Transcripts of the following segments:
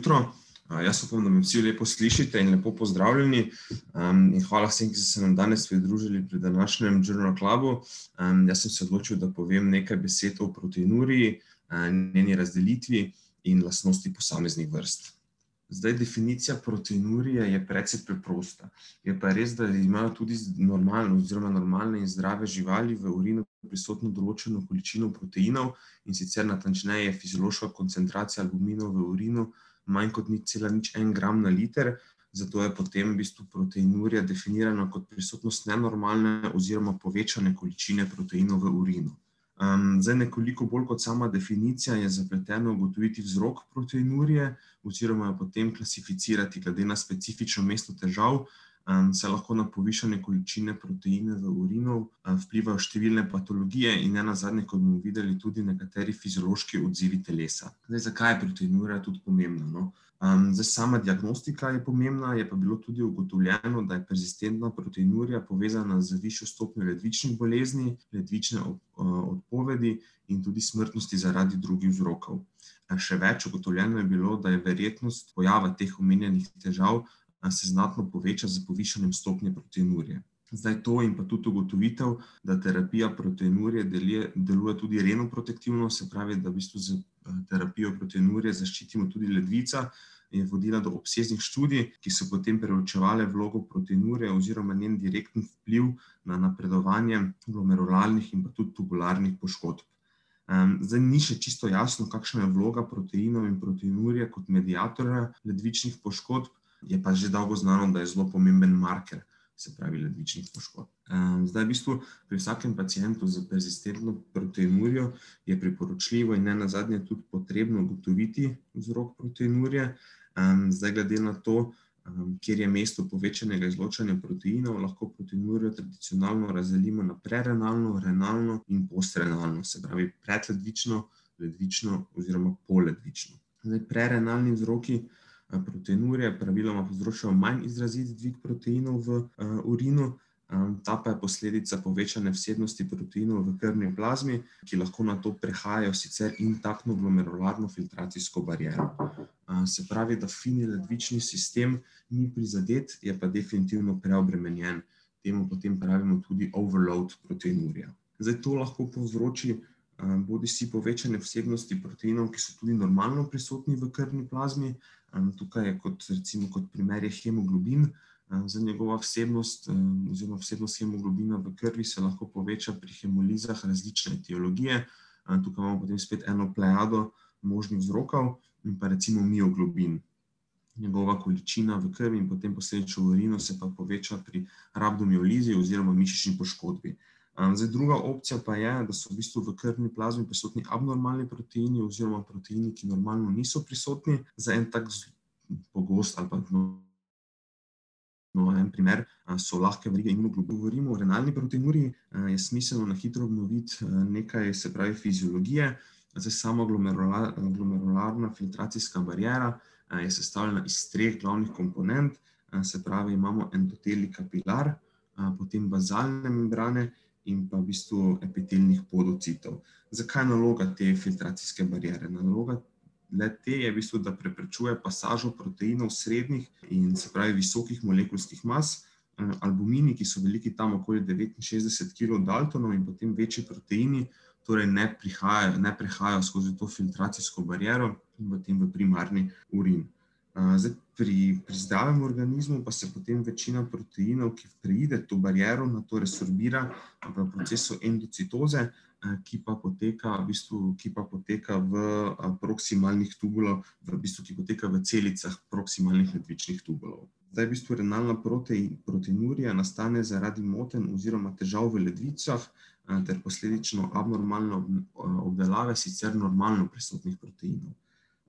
jutro. Jaz upam, da me vsi lepo slišite in lepo pozdravljeni. In hvala vsem, ki ste se nam danes pridružili pri današnjem Journal Clubu. Jaz sem se odločil, da povem nekaj besed o proteinuriji, njeni razdelitvi in lastnosti posameznih vrst. Zdaj, definicija proteinurije je precej preprosta. Je pa res, da imajo tudi normalne oziroma normalne in zdrave živali v urinu prisotno določeno količino proteinov, in sicer natančneje fiziološka koncentracija albuminov v urinu manj kot nič cela nič en gram na liter, zato je potem v bistvu proteinurija definirana kot prisotnost nenormalne oziroma povečane količine proteinov v urinu. Zdaj, nekoliko bolj kot sama definicija je zapleteno ugotoviti vzrok proteinurije oziroma jo potem klasificirati glede na specifično mesto težav, saj lahko na povišane količine proteina v urinu vplivajo številne patologije in nenazadnje, kot bomo videli, tudi nekateri fiziološki odzivi telesa. Zdaj, zakaj je proteinurija tudi pomembna, no? Zdaj, sama diagnostika je pomembna, je pa bilo tudi ugotovljeno, da je persistentna proteinurija povezana z višjo stopnjo ledvičnih bolezni, ledvične odpovedi in tudi smrtnosti zaradi drugih vzrokov. Še več, ugotovljeno je bilo, da je verjetnost pojava teh omenjenih težav se znatno poveča s povišanjem stopnje proteinurije. Zdaj, to in pa tudi ugotovitev, da terapija proteinurije deluje tudi renoprotektivno, se pravi, da v bistvu s terapijo proteinurije zaščitimo tudi ledvica, je vodila do obsežnih študij, ki so potem preučevale vlogo proteinurije oziroma njen direktni vpliv na napredovanje glomerularnih in pa tudi tubularnih poškodb. Zdaj, ni še čisto jasno, kakšna je vloga proteinov in proteinurije kot mediatorja ledvičnih poškodb, je pa že dolgo znano, da je zelo pomemben marker, se pravi ledvičnih poškodb. Zdaj, v bistvu pri vsakem pacientu s persistentno proteinurijo je priporočljivo in nenazadnje tudi potrebno ugotoviti vzrok proteinurije. Zdaj, glede na to, kjer je mesto povečanega izločanja proteinov, lahko proteinurijo tradicionalno razdelimo na prerenalno, renalno in postrenalno, se pravi predledvično, ledvično oziroma poledvično. Zdaj, prerenalni vzroki proteinurije praviloma povzročajo manj izrazit dvig proteinov v urinu, ta pa je posledica povečane vsebnosti proteinov v krvni plazmi, ki lahko nato prehajajo sicer intaktno glomerularno filtracijsko bariero. Se pravi, da fini ledvični sistem ni prizadet, je pa definitivno preobremenjen. Temu potem pravimo tudi overload proteinurija. Zdaj, to lahko povzroči bodisi povečane vsebnosti proteinov, ki so tudi normalno prisotni v krvni plazmi, tukaj je kot recimo kot primer je hemoglobin, zdaj njegova vsebnost oziroma vsebnost hemoglobina v krvi se lahko poveča pri hemolizah različne etiologije, tukaj imamo potem spet eno plejado možnih vzrokov, in pa recimo mioglobin. Njegova količina v krvi in potem posledično v urinu se pa poveča pri rabdomiolizi oziroma mišični poškodbi. Zdaj, druga opcija pa je, da so v bistvu v krvni plazmi prisotni abnormalni proteini oziroma proteini, ki normalno niso prisotni. Zdaj, en tak pogost ali pa no, en primer so lahke verige Govorimo o renalni proteinuriji, je smiselno na hitro obnoviti nekaj, se pravi fiziologije. Zdaj, sama glomerularna filtracijska bariera je sestavljena iz treh glavnih komponent, se pravi, imamo endoteli kapilar, potem bazalne membrane in pa v bistvu epitelnih podocitov. Zakaj naloga te filtracijske bariere? Naloga le-te je v bistvu, da preprečuje pasažo proteinov srednjih in, se pravi, visokih molekulskih mas. Albumini, ki so veliki tam okoli devetinšestdeset kilodaltonov, in potem večji proteini torej ne prihajajo, ne prehajajo skozi to filtracijsko bariero in potem v primarni urin. Zdaj, pri pri zdravem organizmu pa se potem večina proteinov, ki preide to bariero, nato resorbira v procesu endocitoze, ki pa poteka v bistvu, ki pa poteka v proksimalnih v bistvu, ki poteka v celicah proksimalnih ledvičnih tubulov. Zdaj, v bistvu renalna proteinurija nastane zaradi motenj oziroma težav v ledvicah ter posledično abnormalne obdelave sicer normalno prisotnih proteinov.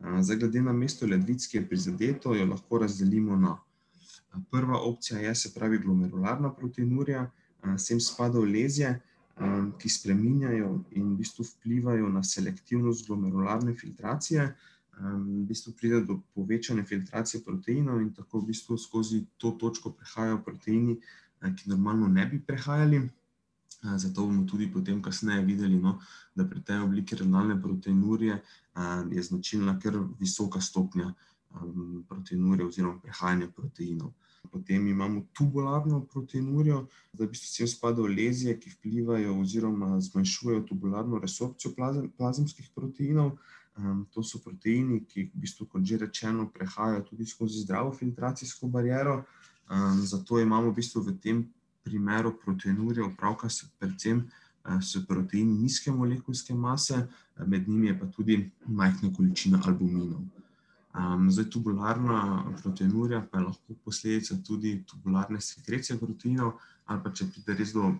Zdaj, glede na mesto ledvic, ki je prizadeto, jo lahko razdelimo na: prva opcija je, se pravi, glomerularna proteinurija, sem spadajo lezije, ki spreminjajo in v bistvu vplivajo na selektivnost glomerularne filtracije. V bistvu pride do povečane filtracije proteinov in tako v bistvu skozi to točko prehajajo proteini, ki normalno ne bi prehajali. Zato bomo tudi potem kasneje videli, no, da pri tej obliki renalne proteinurije je značilna kar visoka stopnja um, proteinurje oziroma prehajanja proteinov. Potem imamo tubularno proteinurijo, da bi se vsem spadajo lezije, ki vplivajo oziroma zmanjšujejo tubularno resorpcijo plazemskih proteinov. Um, to so proteini, ki, v bistvu, kot že rečeno, prehajajo tudi skozi zdravo filtracijsko bariero. Um, zato imamo v, bistvu v tem primeru proteinurja opravka s predvsem s proteini nizke molekulske mase, med njimi je pa tudi majhna količina albuminov. Um, zdaj, tubularna proteinurija pa je lahko posledica tudi tubularne sekrecije proteinov, ali pa če pride res do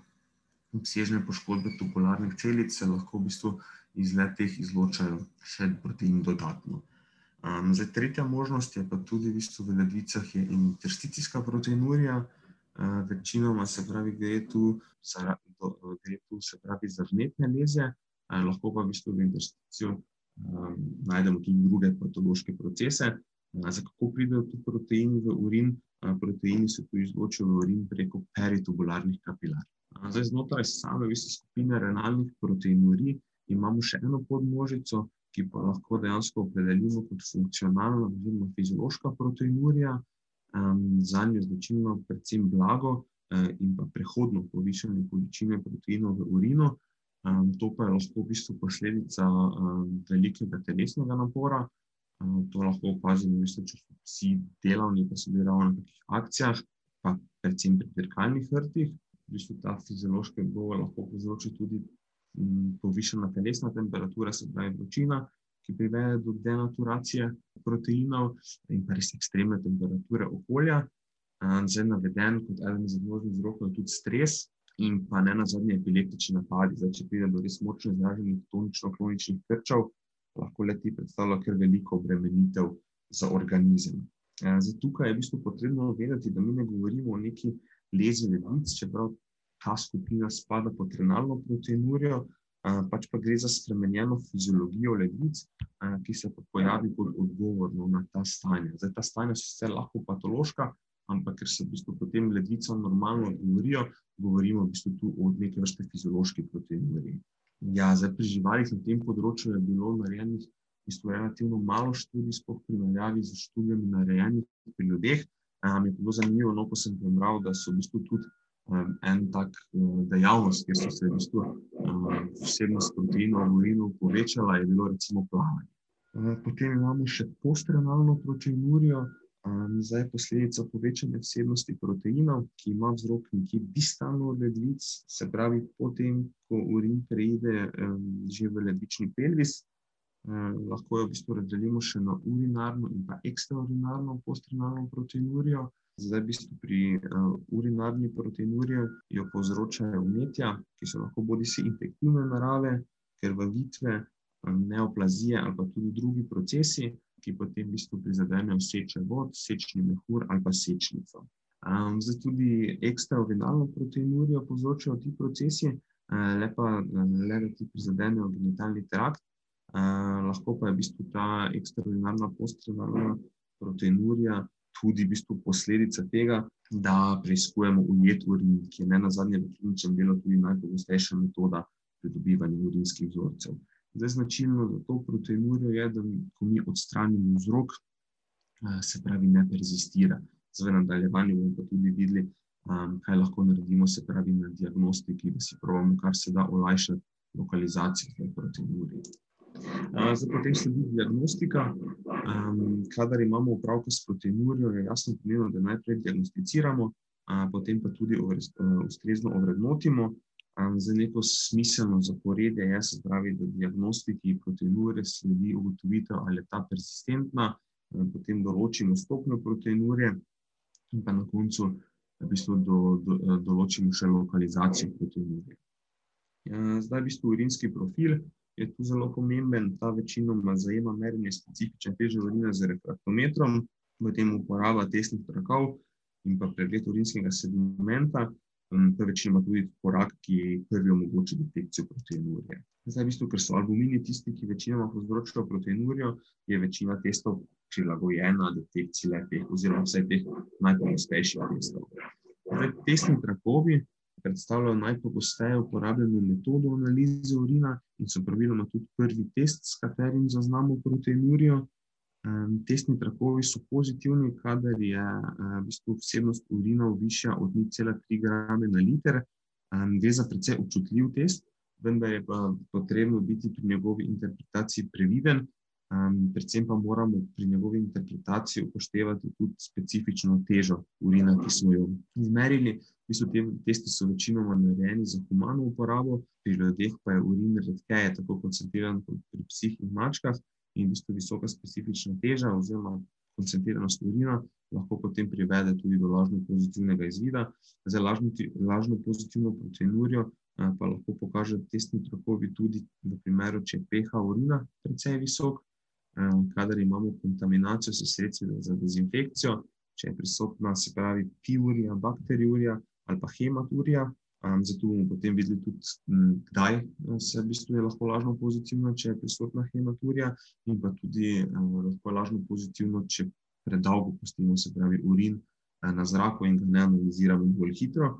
obsežne poškodbe tubularnih celic, se lahko v bistvu iz letih izločajo še proteini dodatno. Um, zdaj, tretja možnost je pa tudi v, bistvu v ledvicah intersticijska proteinurija. Uh, večinoma se pravi, gre tu, gre tu pravi za vnetne leze, uh, lahko pa v bistvu v intersticijo um, najdemo tudi druge patološke procese. Uh, za kako pridejo ti proteini v urin? Uh, proteini se tu izločijo v urin preko peritubularnih kapilar. Zdaj, znotraj same skupine renalnih proteinurij imamo še eno podmnožico, ki pa lahko dejansko opredelimo kot funkcionalna oziroma fiziološka proteinurija. Um, za njo značilno predvsem blago uh, in pa prehodno povišanje količine proteinov v urinu. Um, to pa je lahko v bistvu posledica um, velikega telesnega napora. Um, to lahko opazimo, mislim, če so vsi delavni, pa so delali na nekih akcijah, pa predvsem pri dirkalnih vrtih. V bistvu ta fiziološki odgovor lahko povzroči tudi um, povišena telesna temperatura, se pravi vročina, ki privede do denaturacije proteinov in pa res ekstremne temperature okolja. Zdaj naveden kot eden izmed možnih vzrokov je tudi stres in pa ne na zadnje epileptični napadi. Zdaj, če pride do res močno izraženih tonično-kloničnih krčev, lahko le ti predstavlja kar veliko obremenitev za organizem. Zdaj, tukaj je v bistvu potrebno vedeti, da mi ne govorimo o neki lezi ledvic, čeprav ta skupina spada pod renalno proteinurijo, pač pa gre za spremenjeno fiziologijo ledvic, ki se pojavi kot odgovorno na ta stanja. Zdaj, ta stanja so sicer lahko patološka, ampak ker se v bistvu potem ledvica normalno odgovorijo, govorimo v bistvu tu o neke vrste fiziološki proteinuriji. Ja, zdaj pri živalih na tem področju je bilo narejenih v bistvu relativno malo študij, sploh primerjavi z študijami narejenih pri ljudeh. Um, je bilo zanimivo, no, ko sem prebral, da so v bistvu tudi en tak um, dejavnost, kjer so se v bistvu um, vsebnost proteinov v urinu povečala, je bilo recimo plavanje. Potem imamo še postrenalno proteinurijo, zdaj je posledica povečanja vsebnosti proteinov, ki ima vzrok nekje distalno od ledvic, se pravi, potem, ko urin preide že v ledvični pelvis, lahko jo v bistvu razdelimo še na urinarno in pa ekstraurinarno postrenalno proteinurijo. Zdaj, v bistvu pri uh, urinarni proteinuriji jo povzročajo vnetja, ki so lahko bodi si infektivne narave, krvavitve, um, neoplazije ali pa tudi drugi procesi ki potem v bistvu prizadenejo seče vod, sečni mehur ali pa sečnico. Um, zdaj tudi ekstraordinarno proteinurijo povzročajo ti procesi, uh, le pa le da ti prizadenejo genitalni trakt, uh, lahko pa je v bistvu ta ekstraordinarna postrenalna proteinurija tudi v bistvu posledica tega, da preizkujemo ujet urin, ki je ne na zadnje v kliničnem delu tudi najpogostejša metoda pridobivanja urinskih vzorcev. Zdaj, značilno za to proteinurijo je, da ko mi odstranimo vzrok, eh, se pravi, ne persistira. Zdaj, v nadaljevanju bomo pa tudi videli, um, kaj lahko naredimo, se pravi, na diagnostiki, da si pravimo, kar se da olajšati lokalizacijo te proteinurije. Uh, zdaj, potem sledi diagnostika. Um, kadar imamo opravka s proteinurijo, je jasno pomembno, da najprej diagnosticiramo, uh, potem pa tudi ustrezno ovrednotimo. Za neko smiselno zaporedje je, se pravi, da diagnostiki proteinure sledi ugotovitev, ali je ta persistentna, potem določimo stopnjo proteinure in pa na koncu v bistvu do, do, določimo še lokalizacijo proteinure. Zdaj, v bistvu, urinski profil je tu zelo pomemben. Ta večinoma zajema merjenje specifične teže urina z refraktometrom, potem uporaba testnih trakov in pa pregled urinskega sedimenta. To je večinoma tudi korak, ki prvi omogoča detekcijo proteinurije. Zdaj, v bistvu, ker so albumini tisti, ki večinoma povzročajo proteinurijo, je večina testov prilagojena detekciji letih, oziroma vseh teh najpogostejših testov. Zdaj, testni trakovi predstavljajo najpogosteje uporabljeno metodo analize urina in so praviloma tudi prvi test, s katerim zaznamo proteinurijo. Testni trakovi so pozitivni, kadar je v bistvu vsebnost urinov višja od 0,3 grame na liter. Gre za precej občutljiv test, vendar je pa potrebno biti pri njegovi interpretaciji previden. Predvsem pa moramo pri njegovi interpretaciji upoštevati tudi specifično težo urina, ki smo jo izmerili. V bistvu te testi so večinoma narejeni za humano uporabo, pri ljudeh pa je urin redkeje tako koncentriran kot pri psih in mačkah in v bistvu visoka specifična teža oziroma koncentriranost urina lahko potem privede tudi do lažno pozitivnega izvida. Zdaj, lažno, lažno pozitivno proteinurijo pa lahko pokaže testni trakovi tudi v primeru, če je pH urina precej visok, kadar imamo kontaminacijo s sredstvi za dezinfekcijo, če je prisotna, se pravi, piurija, bakteriurija ali pa hematurija. Zato bomo potem videli tudi, kdaj se v bistvu je lahko lažno pozitivno, če je prisotna hematurija, in pa tudi lahko je lažno pozitivno, če predolgo pustimo, se pravi, urin na zraku in ga ne analiziramo bolj hitro.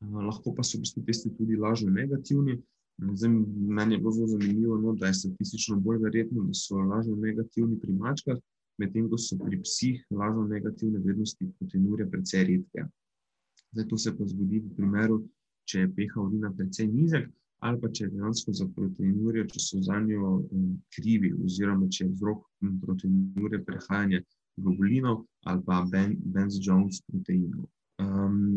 Lahko pa so v bistvu testi tudi lažno negativni. Zdaj, meni je bilo zelo zanimivo, no, da je statistično bolj verjetno, da so lažno negativni pri mačkah, medtem ko so pri psih lažno negativne vrednosti proteinurije precej redke. Zdaj, to se pa zgodi v primeru, če je pH urina precej nizek ali pa če je dejansko za proteinurijo, če so zanjo krivi oziroma če je vzrok proteinurije prehajanje globulinov ali pa Benz-Jones proteinov.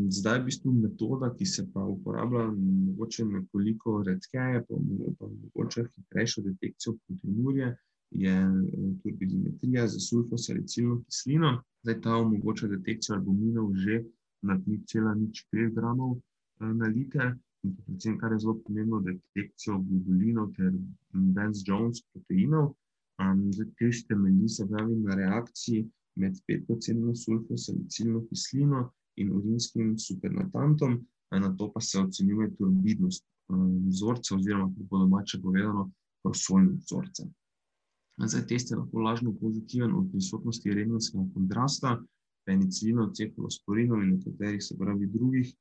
Zdaj, v bistvu metoda, ki se pa uporablja mogoče nekoliko redkeje, pa mogoče hitrejšo detekcijo proteinurije, je turbidimetrija s sulfosalicilno kislino. Zdaj, ta omogoča detekcijo albuminov že nič pet gramov na liter, in predvsem, kar je zelo pomembno, detekcijo globulinov ter Benz-Jones proteinov. Zdaj, test temelji, se pravi, na reakciji med petprocentno sulfosalicilno kislino in urinskim supernatantom, nato pa se ocenjuje turbidnost vzorca oziroma, po domače povedano, prosojnost vzorca. Zdaj, test je lahko lažno pozitiven ob prisotnosti rengenskega kontrasta, penicilinov, cefalosporinov in nekaterih, se pravi, drugih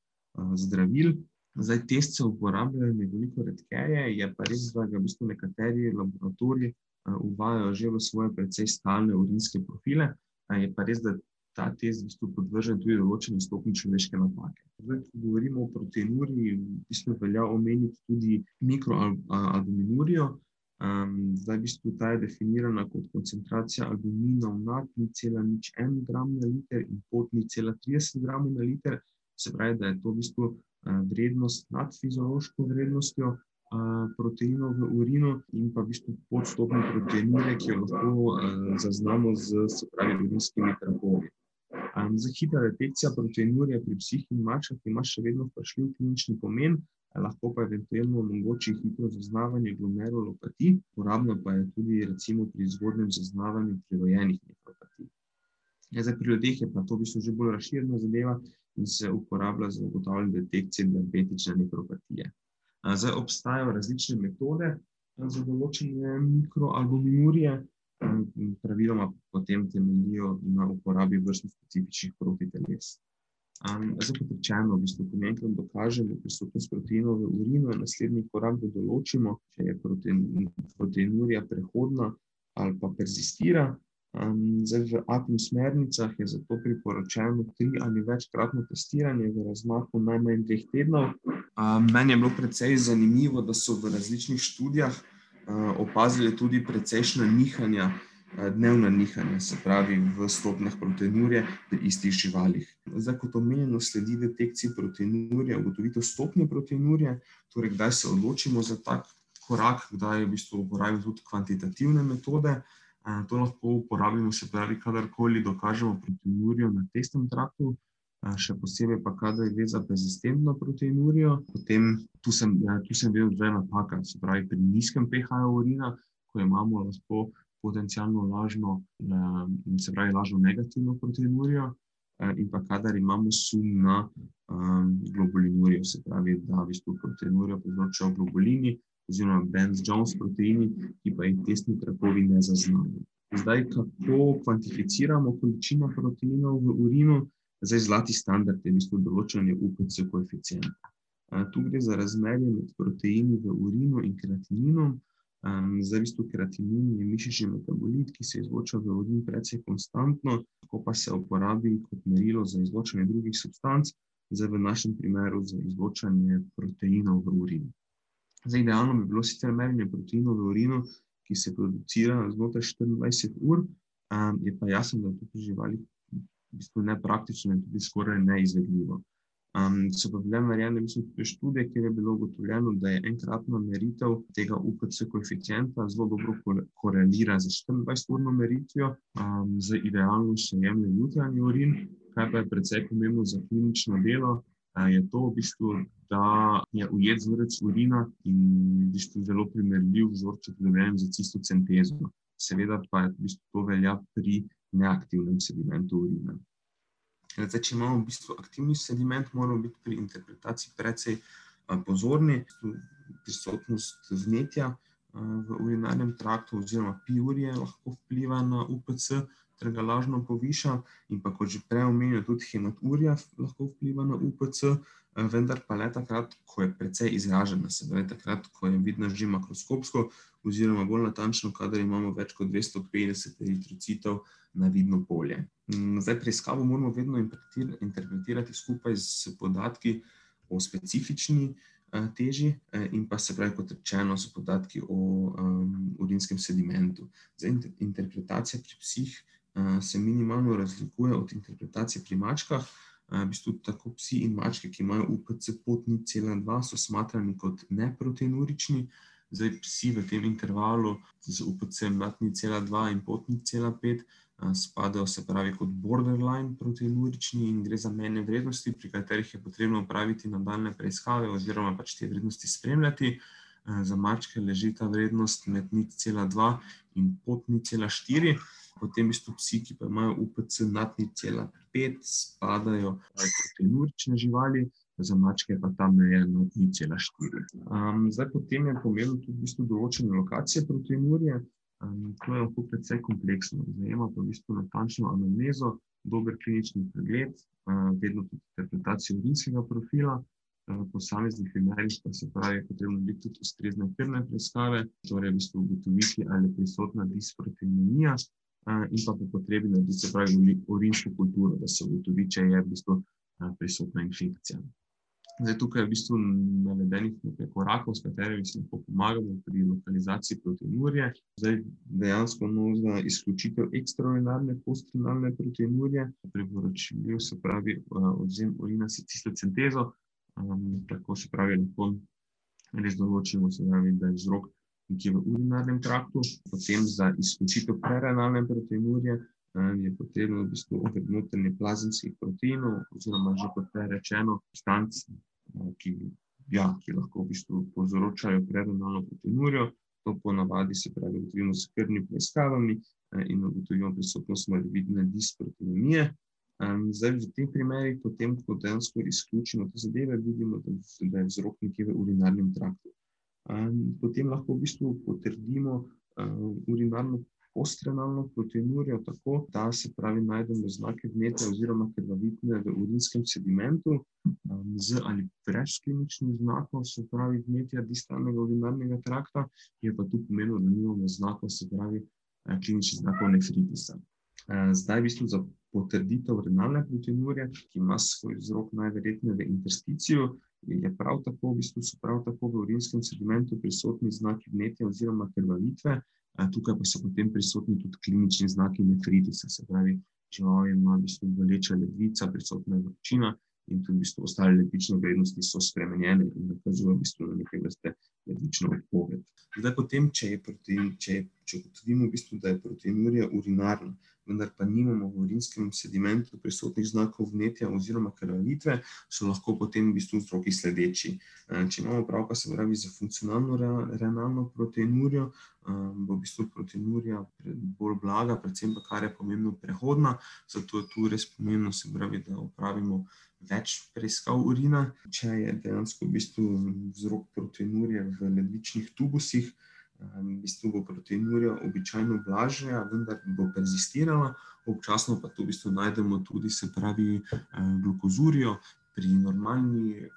zdravil. Zdaj, test se uporablja nekoliko redkeje, je pa res, da ga v bistvu nekateri laboratoriji uvajajo že v svoje precej stalne urinske profile. Je pa res, da ta test v bistvu podvržen tudi določeni stopnji človeške napake. Zdaj, ko govorimo o proteinuriji, v bistvu velja omeniti tudi mikroalbuminurijo. Zdaj, v bistvu ta je definirana kot koncentracija albuminov nad nič cela nič en gram na liter in pod nič cela trideset gramov na liter. Se pravi, da je to v bistvu vrednost nad fiziološko vrednostjo proteinov v urinu in pa v bistvu pod stopnjo proteinurije, ki jo lahko zaznamo s, se pravi, urinskimi trakovi. Zdaj, hitra detekcija proteinurije pri psih in mačkah ima še vedno vprašljiv klinični pomen, lahko pa eventuelno omogoči hitro zaznavanje glomerulopatij, uporabna pa je tudi recimo pri zgodnjem zaznavanju prirojenih nefropatij. Zdaj, pri ljudeh je pa to v bistvu že bolj razširjena zadeva in se uporablja za ugotavljanje detekcije diabetične nefropatije. Zdaj, obstajajo različne metode za določanje mikroalbuminurije, praviloma potem temeljijo na uporabi vrstno specifičnih protiteles. Zdaj, kot rečeno, v bistvu pomen, da dokažemo prisotnost proteinov v urinu, naslednji korak, da določimo, če je proteinurija prehodna ali pa perzistira. Zdaj, v APN smernicah je zato priporočeno tri- ali večkratno testiranje v razmaku najmanj dveh tednov. Meni je bilo precej zanimivo, da so v različnih študijah opazili tudi precejšnja nihanja, dnevna nihanja, se pravi, v stopnjah proteinurije pri istih živalih. Zdaj, kot omenjeno, sledi detekciji proteinurije ugotovitev stopnje proteinurije, torej kdaj se odločimo za tak korak, kdaj v bistvu uporabimo tudi kvantitativne metode. To lahko uporabimo, se pravi, kadarkoli dokažemo proteinurijo na testnem traktu, še posebej pa, kadar gre za persistentno proteinurijo, potem tu sem, tu sem videl dve napaki, se pravi, pri nizkem pH-ju urina, ko imamo lahko potencialno lažno, se pravi, lažno negativno proteinurijo, in pa kadar imamo sum na globulinurijo, se pravi, da v bistvu proteinurijo povzročajo globulini oziroma Benz-Jones proteini, ki pa jih testni trakovi ne zaznajo. Zdaj, kako kvantificiramo količino proteinov v urinu? Zdaj, zlati standard je v bistvu določanje UPC koeficienta. Tu gre za razmerje med proteini v urinu in kreatininom. Um, zdaj, v bistvu, keratinin je mišični metabolit, ki se izloča v urin precej konstantno, ko pa se uporabi kot merilo za izločanje drugih substanc, zdaj v našem primeru za izločanje proteinov v urinu. Zdaj, idealno bi bilo sicer merjenje proteinov v urinu, ki se producira znotraj 24 ur, um, je pa jasno, da to pri živalih v bistvu nepraktično in tudi skoraj neizvedljivo. Um, so pa bile narejene, študije, kjer je bilo ugotovljeno, da je enkratna meritev tega UPC koeficienta zelo dobro korelira z 24-urno meritvijo, um, z idealno še jemlje jutranji urin, kar pa je predvsej pomembno za klinično delo. Je to, v bistvu, da je ujet vzorec urina in v bistvu zelo primerljiv vzorec, primerljiv za cisto centezo. Seveda pa je v bistvu to velja pri neaktivnem sedimentu urina. Zdaj, če imamo v bistvu aktivni sediment, moramo biti pri interpretaciji precej pozorni. Prisotnost vnetja v urinarnem traktu oziroma piurje lahko vpliva na UPC, ter ga lažno poviša, in pa kot že prej omenjeno, tudi hematurija lahko vpliva na UPC, vendar pa le takrat, ko je precej izražena, se pravi takrat, ko je vidna že makroskopsko, oziroma bolj natančno, kadar imamo več kot 250 eritrocitov na vidno polje. Zdaj, preiskavo moramo vedno interpretirati skupaj s podatki o specifični teži in pa se pravi, kot rečeno, so podatki o um, urinskem sedimentu. Zdaj, interpretacija pri psih se minimalno razlikuje od interpretacije pri mačkah, v bistvu tako psi in mačke, ki imajo UPC pot 0,2, so smatrani kot neproteinurični, zdaj psi v tem intervalu z UPC nad 0,2 in pot 0,5 spadajo se pravi kot borderline proteinurični in gre za mejne vrednosti, pri katerih je potrebno upraviti nadaljne preiskave oziroma pač te vrednosti spremljati. Za mačke leži ta vrednost med 0,2 in pot 0,4, potem bistvu psi, ki pa imajo UPC nad 0,5, spadajo v proteinurične živali, za mačke pa ta meja nad 0,4. Um, zdaj, potem je pomembno tudi določene lokacije proteinurije. Um, to je lahko precej kompleksno, zajema pa v bistvu natančno anamnezo, dober klinični pregled, uh, vedno tudi interpretacijo urinskega profila. V posameznih primerih pa se pravi, potrebno biti tudi ustrezne krvne preiskave, torej v bistvu ugotoviti, ali je prisotna disproteinemija in pa po potrebi narediti, se pravi, urinsko kulturo, da se ugotovi, če je v bistvu prisotna infekcija. Zdaj, tukaj je v bistvu navedenih nekaj korakov, s katerimi si lahko pomagamo pri lokalizaciji proteinurije. Zdaj, dejansko možna izključitev ekstraordinarne postrinalne proteinurije, priporočljiv se pravi odzem urina s cistocentezo, um, tako se pravi, lahko res določimo, se pravi, da je vzrok nekje v urinarnem traktu, potem za izključitev prerenalne proteinurije je potrebno v bistvu ovrednotenje plazemskih proteinov, oziroma že kot rečeno, substanc, ki, ja, ki lahko v bistvu povzročajo prerenalno proteinurijo. To ponavadi se pravi ugotovimo s krvnimi preiskavami in ugotovimo prisotnost morebitne disproteinemije. Zdaj, v tem primeru, potem, ko dejansko izključimo te zadeve, vidimo, da je vzrok nekje v urinarnem traktu. Potem lahko v bistvu potrdimo urinarno postrenalno proteinurijo tako, da se pravi najdemo znake vnetja oziroma krvavitve v urinskem sedimentu z ali brez kliničnih znakov, se pravi vnetja distalnega urinarnega trakta, je pa tu pomenilo, da nimamo znakov, se pravi kliničnih znakov nefritisa. Zdaj, v bistvu za potrditev renalne proteinurije, ki ima svoj vzrok najverjetneje v intersticiju, je prav tako, v bistvu so prav tako v urinskem sedimentu prisotni znaki vnetja oziroma krvavitve, tukaj pa so potem prisotni tudi klinični znaki nefritisa, se pravi, žival ima v bistvu boleča ledvica, prisotna je vročina in tudi v bistvu ostale ledvične vrednosti so spremenjene in nakazujejo v bistvu na neke vrste ledvično odpoved. Zdaj potem, če je protein, če, če ugotovimo v bistvu, da je proteinurija urinarna, vendar pa nimamo v urinskem sedimentu prisotnih znakov vnetja oziroma krvavitve, so lahko potem v bistvu vzroki sledeči. Če imamo opravka, se pravi, za funkcionalno renalno proteinurijo, bo v bistvu proteinurija bolj blaga, predvsem pa, kar je pomembno, prehodna, zato je tu res pomembno, se pravi, da opravimo več preiskav urina. Če je dejansko v bistvu vzrok proteinurije v ledvičnih tubusih, v bistvu bo proteinurija običajno blažja, vendar bo persistirala, občasno pa tu v bistvu najdemo tudi, se pravi, glukozurijo pri normalni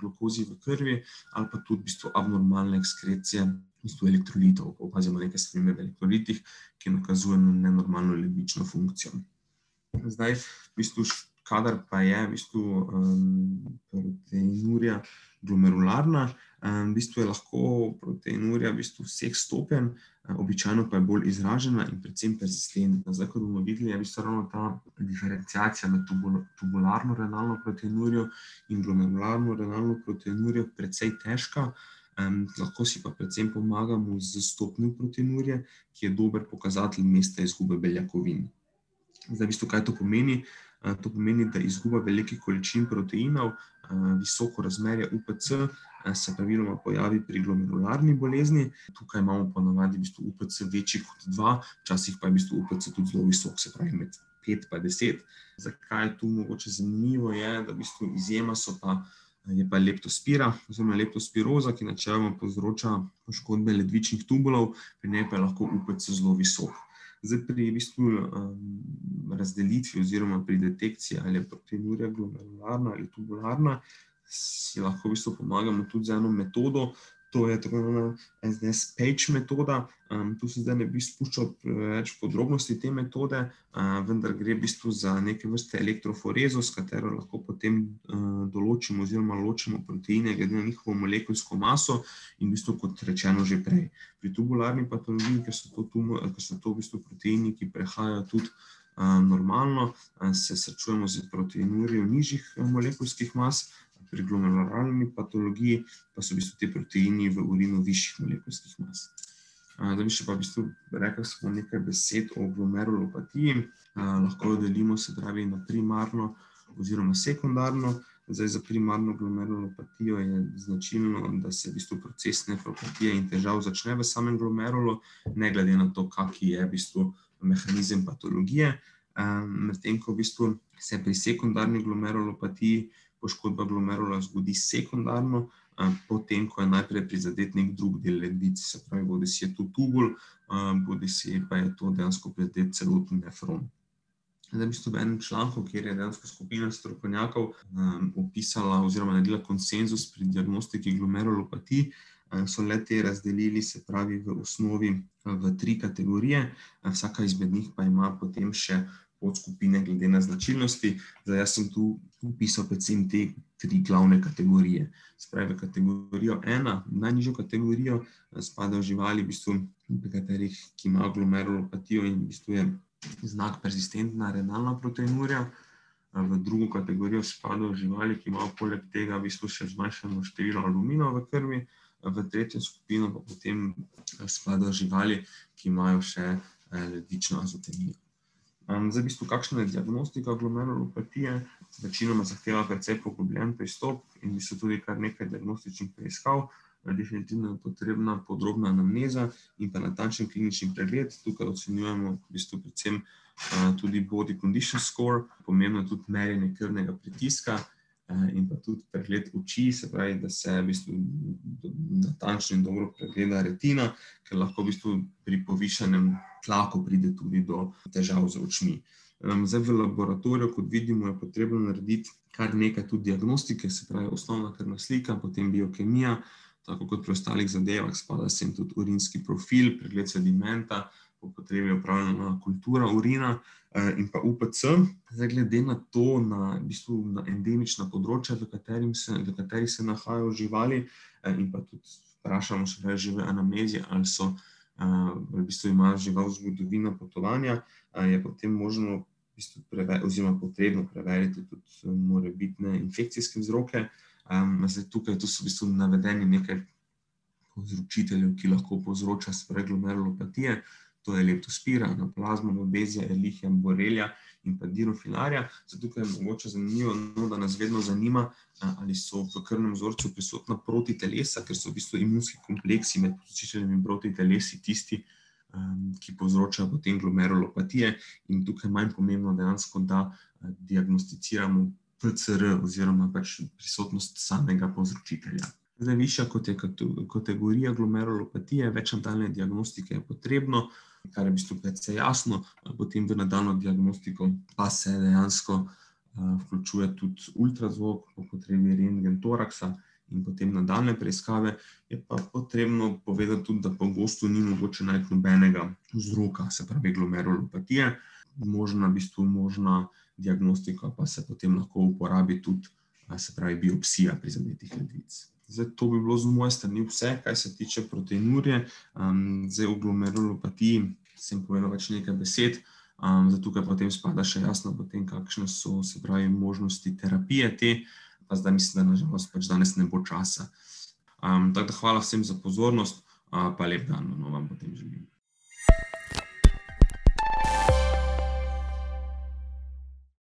glukozi v krvi ali pa tudi v bistvu abnormalne ekskrecije bistvu elektrolitov, opazimo nekaj sprememb v elektrolitih, ki nakazujejo na nenormalno lebično funkcijo. Zdaj, v bistvu, kadar pa je v bistvu, um, proteinurija glomerularna, um, v bistvu je lahko proteinurija v bistvu vseh stopenj, običajno pa je bolj izražena in predvsem persistentna. Zdaj, kot bomo videli, je v bistvu ravno ta diferenciacija med tubularno renalno proteinurijo in glomerularno renalno proteinurijo precej težka. Um, lahko si pa predvsem pomagamo z stopnjo proteinurije, ki je dober pokazatelj mesta izgube beljakovin. Zdaj, v bistvu, kaj to pomeni? Uh, to pomeni, da izguba velikih količin proteinov, visoko razmerje UPC, se praviloma pojavi pri glomerularni bolezni. Tukaj imamo ponovadi v bistvu UPC večji kot 2, včasih pa je v bistvu UPC tudi zelo visok, se pravi med 5 in 10. Zakaj je tu mogoče zanimivo, je, da v bistvu izjema so pa je pa leptospira, oziroma leptospiroza, ki načeloma povzroča poškodbe ledvičnih tubulov, pri njej pa je lahko UPC zelo visok. Zdaj, pri v bistvu, um, razdelitvi, oziroma pri detekciji, ali je proteinurija glomerularna ali tubularna, si lahko v bistvu pomagamo tudi z eno metodo, to je tako imenovana SDS Page metoda. Um, tu se zdaj ne bi spuščal preveč podrobnosti te metode, uh, vendar gre v bistvu za neke vrste elektroforezo, s katero lahko potem uh, določimo oziroma ločimo proteine glede na njihovo molekulsko maso in v bistvu, kot rečeno že prej. Pri tubularni patologiji, ker so to, tumor, ker so to v bistvu proteini, ki prehajajo tudi normalno, se srečujemo z proteinurijo nižjih uh, molekulskih mas, pri glomerulni patologiji pa so v bistvu ti proteini v urinu višjih molekulskih mas. Da bi še pa v bistvu rekel samo nekaj besed o glomerulopatiji, lahko jo delimo se pravi na primarno oziroma sekundarno. Zdaj, za primarno glomerulopatijo je značilno, da se v bistvu proces nefropatije in težav začne v samem glomerulu, ne glede na to, kaki je v bistvu mehanizem patologije. Medtem ko v bistvu se pri sekundarni glomerulopatiji poškodba glomerula zgodi sekundarno, potem, ko je najprej prizadet nek drug del ledvic, se pravi, bodi si je to tubul, bodi si pa je to dejansko prizadet celoten nefron. Zdaj, v bistvu v enem članku, kjer je dejansko skupina strokovnjakov um, opisala oziroma naredila konsenzus pri diagnostiki glomerulopatij, um, so le te razdelili, se pravi, v osnovi v tri kategorije, vsaka izmed njih pa ima potem še podskupine, glede na značilnosti. Zdaj, jaz sem tu upisal predvsem te tri glavne kategorije. Spravi, kategorijo ena, najnižjo kategorijo, eh, spadajo živali, v bistvu, pri katerih imajo glomerulopatijo in v bistvu je znak persistentna renalna proteinurija. Eh, v drugo kategorijo spadajo živali, ki imajo poleg tega v bistvu še zmanjšano število aluminov v krvi. Eh, v tretjo skupino pa potem spadajo živali, ki imajo še ledvično azotemijo. Um, zdaj, v bistvu, kakšna je diagnostika glomerulopatije? Večinoma zahteva precej poglobljen pristop in bi se tudi kar nekaj diagnostičnih preiskav. Definitivno je potrebna podrobna anamneza in pa natančen klinični pregled. Tukaj ocenjujemo v bistvu predvsem uh, tudi body condition score, pomembno je tudi merjenje krvnega pritiska in pa tudi pregled oči, se pravi, da se v bistvu natančno in dobro pregleda retina, ker lahko v bistvu pri povišanem tlaku pride tudi do težav z očmi. Zdaj v laboratoriju, kot vidimo, je potrebno narediti kar nekaj tudi diagnostike, se pravi osnovna krvna slika, potem biokemija, tako kot pri ostalih zadevah, spada sem tudi urinski profil, pregled sedimenta, po potrebi upravljena kultura urina in pa UPC. Zdaj, glede na to, na, v bistvu, na endemična področja, v, se, v katerih se nahajajo živali in pa tudi vprašamo še več žive anamnezije, ali so v bistvu ima žival zgodovino potovanja, je potem možno, v bistvu preve, oziroma potrebno preveriti tudi morebitne infekcijske vzroke. Zdaj, tukaj so v bistvu navedeni nekaj povzročiteljev, ki lahko povzroča spreglomerulopatije. To je leptospira, anaplazma, obezija, elihija, borelija in pa dirofilarja. Zato je mogoče zanimivo, no, da nas vedno zanima, ali so v krvnem vzorcu prisotna protitelesa, ker so v bistvu imunski kompleksi med povzročitelji protitelesi tisti, ki povzročajo potem glomerulopatije. In tukaj je manj pomembno dejansko, da diagnosticiramo PCR oziroma pač prisotnost samega povzročitelja. Zdaj, višja kot je kategorija glomerulopatije, več nadaljne diagnostike je potrebno kar je v bistvu precej jasno, potem v nadaljno diagnostiko pa se dejansko vključuje tudi ultrazvok, po potrebi rengen toraksa in potem nadaljne preiskave. Je pa potrebno povedati tudi, da pogosto ni mogoče najti nobenega vzroka, se pravi glomerulopatije, možna, v bistvu možna diagnostika pa se potem lahko uporabi tudi, se pravi biopsija prizadetih ledvic. Zdaj, to bi bilo z moje strani vse, kar se tiče proteinurije. Um, zdaj, o glomerulopatiji sem povedal več nekaj besed. Um, zato, ker potem spada še jasno, potem, kakšne so se pravi možnosti terapije te, pa zdaj mislim, da nažalost pač danes ne bo časa. Um, tako da hvala vsem za pozornost, uh, pa lep dan, no vam potem želim.